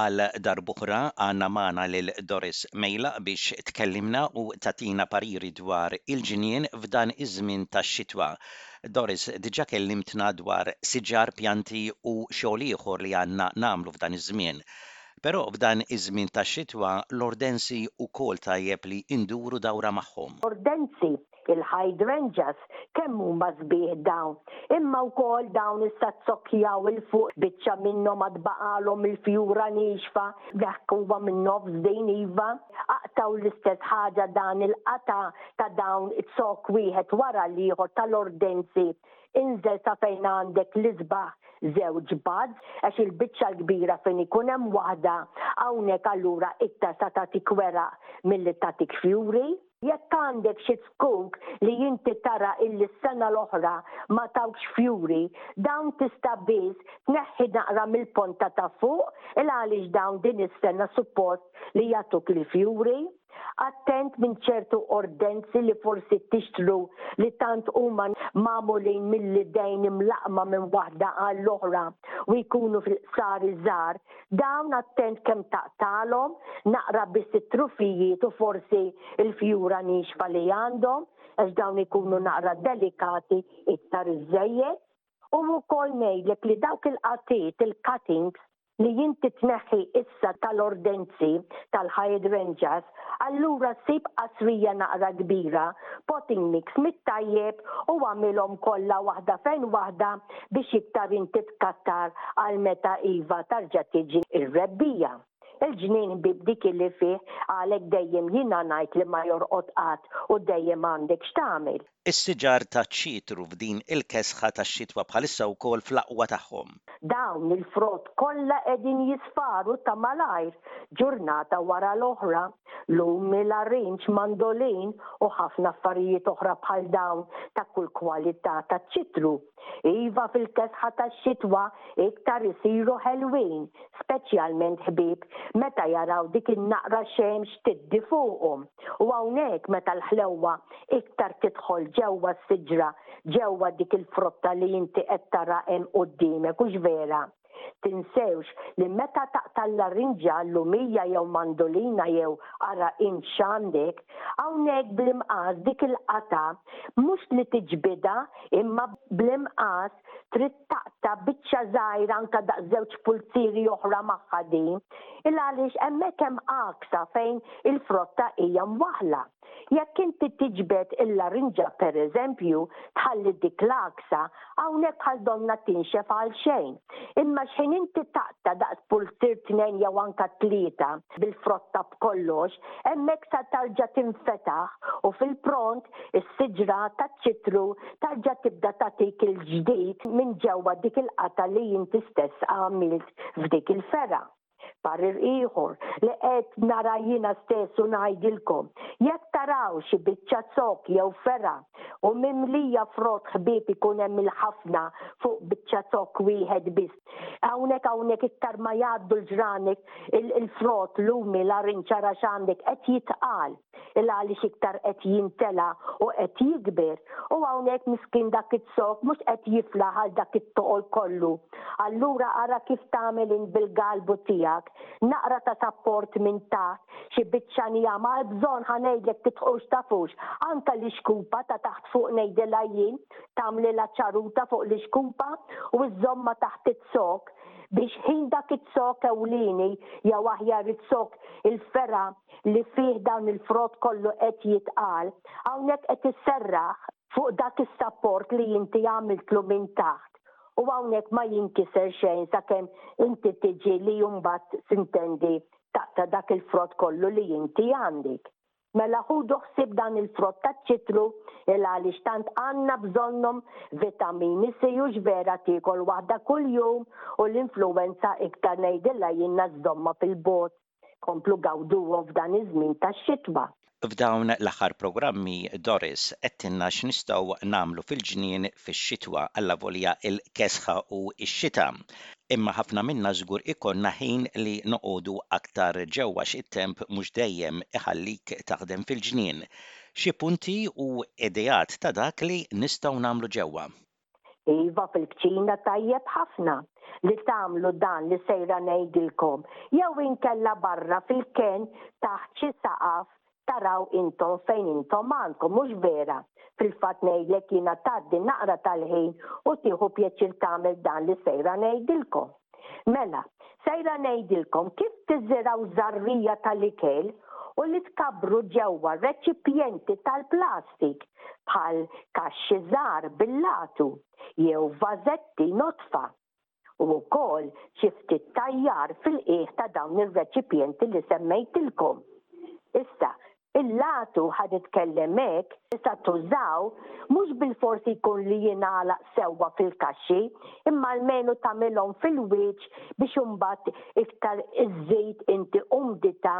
Għal darb'oħra għandna magħna lil Doris Mejlaq biex tkellimna u tagħtina pariri dwar il-ġnien f'dan iż-żmien tax-xitwa. Doris, diġà kellimtna dwar siġar, pjanti u xogħol ieħor li għandna nagħmlu f'dan iż-żmien. Però f'dan iż-żmien tax-xitwa l-ordenzi wkoll tajjeb li nduru dawra magħhom. Ordenzi Il-hydrangeas kemm huma sbieħ dawn! Imma wkoll dawn issa tzokkjaw 'il fuq, biċċa minnhom għad baqagħlhom il-fjura nieċfa, b'hekk huwa min-nofs din iva, aqtgħu l-istess ħaġa dan il-qatgħa ta' dawn it-zokk wieħed wara l-ieħor tal-ordenzi, inżel sa fejn għandek l-isbaħ żewġ buds, għax il-biċċa l-kbira fejn ikun hemm waħda, hawnhekk allura iktar sa tagħtik weraq milli tagħtik fjuri. Jekk għandek xi zkuk li inti tara illi s-sena l-oħra ma tawkx fjuri, dawn tista' biss tneħħi naqra mill-ponta ta' fuq il għaliex dawn din is-sena suppost li jagħtuk il-fjuri. Attent minn ċertu ordenzi li forsi tixtru li tant huma magħmulin mill-idejn imlaqqma minn waħda għall-oħra u jkunu fil-qsari żgħar Dawn attent kemm taqtagħlhom, naqra biss it-trufijiet u forsi l-fjura niexfa li għandhom għax dawn ikunu naqra delikati iktar iż-żejjed. U wkoll ngħidlek li dawk il-qatiet, il-cuttings, li inti tneħħi issa tal-ordenzi, tal-hyedrangeas, allura sib qasrija naqra kbira, potting mix mit-tajjeb u agħmilhom kollha waħda fejn waħda, biex iktar int titkattar għal meta iva tarġa' tiġi r-rebbija. Il-ġnien ħbieb dik li fih għalhekk dejjem jiena ngħid li ma jorqod qatt u dejjem għandek x'tagħmel. Is-siġar ta' ċitru f'din il-kesħa tax-xitwa bħalissa wkoll fl-aqwa tagħhom. Dawn il-frott kollha qegħdin jisfaru ta' malajr, ġurnata wara l-oħra. L-ummi, l-arinġ, mandolin u ħafna affarijiet oħra bħal dawn ta' kull kwalità ta' ċitru. Iva fil-kesħa tax-xitwa iktar isiru ħelwin, speċjalment ħbieb meta jaraw dik in-naqra xemx tiddi fuqhom u hawnhekk meta l-ħlewwa iktar tidħol ġewwa s-siġra, ġewwa dik il-frotta li inti qed tara hemm quddiemek, hux vera? Tinsewx li meta taqta' l-larinġja lumija jew mandolina jew ara int x'għandek, hawnhekk bl-imqas dik il-qatgħa mhux li tiġbidha imma bl-imqas trid taqta' biċċa żgħira anke daqs żewġ pulzieri oħra magħha din il-għaliex hemmhekk hemm għaksa fejn il-frotta hija mwaħħla. Jekk inti tiġbed il-larinġa pereżempju, tħalli dik l-għaksa, hawnhekk bħal donnha tinxef għalxejn. Imma x'ħin inti taqta' daqs pulzier tnejn jew anke tlieta bil-frotta b'kollox, hemmhekk sa tarġa' tinfetaħ u fil-pront is-siġra taċ-ċitru tarġa' tibda tagħtik il-ġdid minn ġewwa dik il-qatgħa li inti stess għamilt f'dik il-fergħa. Parir ieħor li qed nara jiena stess u ngħidilkom, jekk taraw xi biċċa zokk jew fergħa u mimlija frott ħbieb ikun hemm il-ħafna fuq biċċa zokk wieħed biss. Hawnhekk hawnhekk iktar ma jgħaddu l-ġranet il-frott, l-umi, l-arinċ ara x'għandek qed jitqal. il għaliex iktar qed jintela u qed jikber u hawnhekk miskin dak it-zokk mhux qed jiflaħ għal dak it-toqol kollu. Allura ara kif tagħmel int bil-galbu tiegħek, naqra ta' sapport minn taħt, xi biċċa nigħam għal bżonn ħa ngħidlek tidħu x'tafux, anke l-ixkupa ta' taħt fuq ngħidilha jien, tagħmlilha ċaruta fuq l-ixkupa u żżommha taħt iz-zokk biex ħin dak iz-zokk ewlieni jew aħjar iz-zokk il-fergħa, li fih dan il-frott kollu qed jitqal, hawnhekk qed isserraħ fuq dak is-sapport li inti għamiltlu minn taħt u hawnhekk ma jinkiser xejn sakemm inti tiġi li mbagħad tintendi taqta' dak il-frott kollu li inti għandek. Mela ħudu ħsieb dan il-frott taċ-ċitru il għaliex tant għandna bżonnhom vitamini C hux vera tiekol waħda kuljum u l-influwenza iktar ngħidilha jiena żżommha fil-bogħod. Komplu gawduhom f'dan iż-żmien tax-xitwa. F'dawn l-aħħar programmi Doris għedtilna x'nistgħu nagħmlu fil-ġnien fix-xitwa allavolja l-kesħa u x-xita. Imma ħafna minna żgur ikollna ħin li noqogħdu aktar ġewwa x'it-temp mhux dejjem iħallik taħdem fil-ġnien. Xi punti u ideat ta' dak li nistgħu nagħmlu ġewwa. Iva fil-kċina tajjeb ħafna li tagħmlu dan li sejra ngħidilkom jew inkella barra fil-ken taħt xi saqaf taraw intom fejn intom għandkom mhux vera? Fil-fatt ngħidlek jiena tgħaddi naqra tal-ħin u tieħu pjaċir tagħmel dan li sejra ngħidilkom. Mela, sejra ngħidilkom kif tiżirgħu żarrija tal-ikel u li tkabbru ġewwa reċipjenti tal-plastik bħal kaxxi żgħar bil-latu jew vażetti nodfa u wkoll xi ftit tajjar fil-qiegħ ta' dawn ir-reċipjenti li semmejtilkom. Issa, Il-lat u ħa nitkellem hekk tista' tużaw mhux bilfors jkun li jingħalaq sewwa fil-kaxxi imma almenu tagħmilhom fil-wieġ biex imbagħad iktar iżżid inti umdità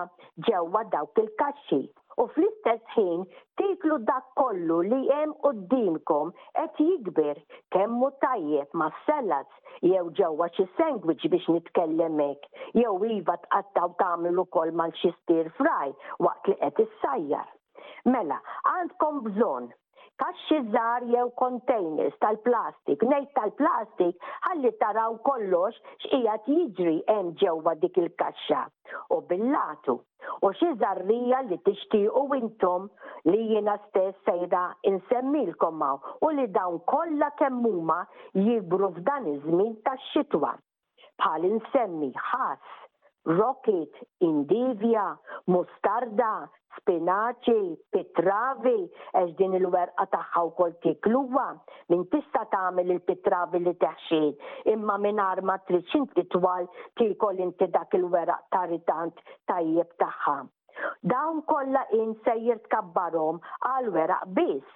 ġewwa dawk il-kaxxi u fl-istess ħin tieklu dak kollu li hemm quddiemkom qed jikber kemm hu tajjeb mas-salads. Eġitt jew ġewwa xi sandwich biex nitkellem hekk, jew iva tqatta' u tagħmel ukoll mal xi stir fry waqt li qed issajjar. Mela, għandkom bżonn, Kaxxi żgħar jew containers tal-plastik, ngħid tal-plastik ħalli taraw kollox x'qiegħed jiġri hemm ġewwa dik il-kaxxa, u bil-latu. u xi żarrija li tixtiequ intom li jiena stess sejra insemmilkom hawn u li dawn kollha kemm huma jikbru f'dan iż-żmien tax-xitwa, bħal insemmi, ħass, rokit, indivja, mustarda, spinaċi, pitravi, għax din il-werqa tagħha wkoll tiekluha, min tista' tagħmel il-pitravi li teħxin, imma mingħajr ma tridx inti twal tiekol inti dak il-weraq ta' ritan l-post tajjeb tagħha. Dawn kollha int sejjer tkabbarhom għal weraq biss,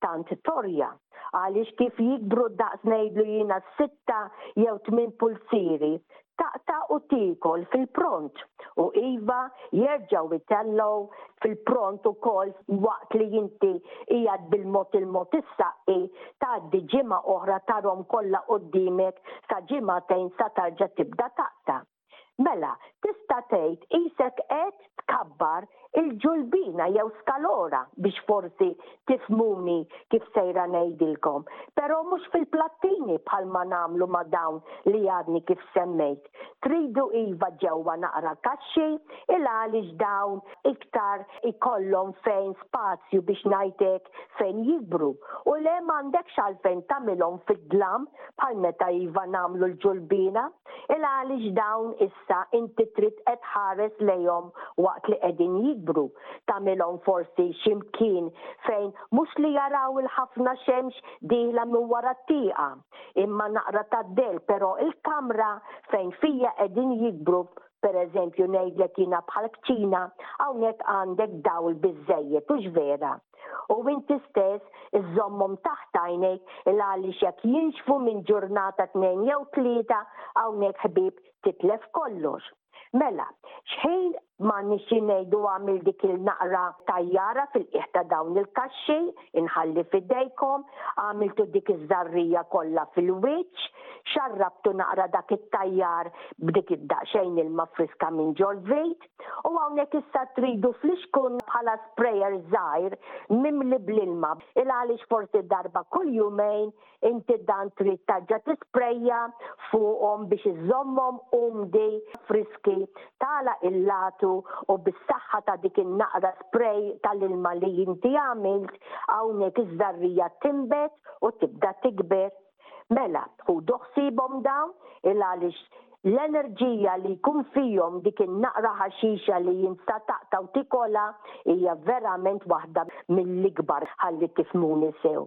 tant torja, għaliex kif jikbru d-daqs ngħidlu jiena sitta jew tmien pulzieri, taqta' u tiekol fil-pront, u iva, jerġgħu jtellgħu fil-pront ukoll waqt li inti qiegħed bil-mod il-mod issaqqi, tgħaddi ġimgħa oħra tarhom kollha quddiemek sa ġimagħtejn sa terġa' tibda taqta'. Mela, tista' tgħid qisek qed tkabbar il-ġulbina jew skalora biex forsi tifhmuni kif sejra ngħidilkom, però mhux fil-plattini bħalma nagħmlu ma' dawn li għadni kif semmejt. Tridu iva ġewwa naqra kaxxi? Il-għaliex dawn iktar ikollhom fejn spazju biex ngħid hekk fejn jikbru, u le m'għandekx għalfejn tagħmilhom fid-dlam bħal meta iva nagħmlu l-ġulbina? Il-għaliex dawn issa inti trid qed tħares lejhom waqt li qegħdin jikbru? Tagħmilhom forsi xi mkien fejn mhux li jaraw il-ħafna xemx dieħla minn wara t-tieqa, imma naqra tad-dell però l-kamra fejn fija qegħdin jikbru pereżempju ngħidlek jiena bħall-kċina hawnhekk għandek dawl biżżejjed hux vera? u inti stess iżżommhom taħt għajnejk ilgħaliex jekk jinxfu minn ġurnata tnejn jew tlieta hawnhekk ħbieb titlef kollox. Mela, x'ħin ma nixi ngħidu għamil dik il-naqra tajjara fil-qiegħ ta' dawn il-kaxxi, inħalli f'idejkom, għamiltu dik iż-żgħarrija kollha fil-wiċċ, xarrabtu naqra dak it-tajjar b'dik id-daqsxejn ilma friska minn ġol-vit, U hawnhekk issa tridu flixkun bħala sprayer żgħir mimli bl-ilma. Il għaliex forsi darba kull jumejn inti dan trid tarġa' tisprejja fuqhom biex iżommhom umdi, friski, tagħlaq il-latu u bis-saħħa ta' dik in-naqra spray tal-ilma li inti għamilt hawnhekk iż-żarrija tinbet u tibda tikber. Mela, ħudu ħsiebhom dawn, il-għaliex l-enerġija li jkun fihom dik in-naqra ħaxixa li int sa taqta' u tikolha hija verament waħda mill-ikbar, ħalli tifhmuni sew.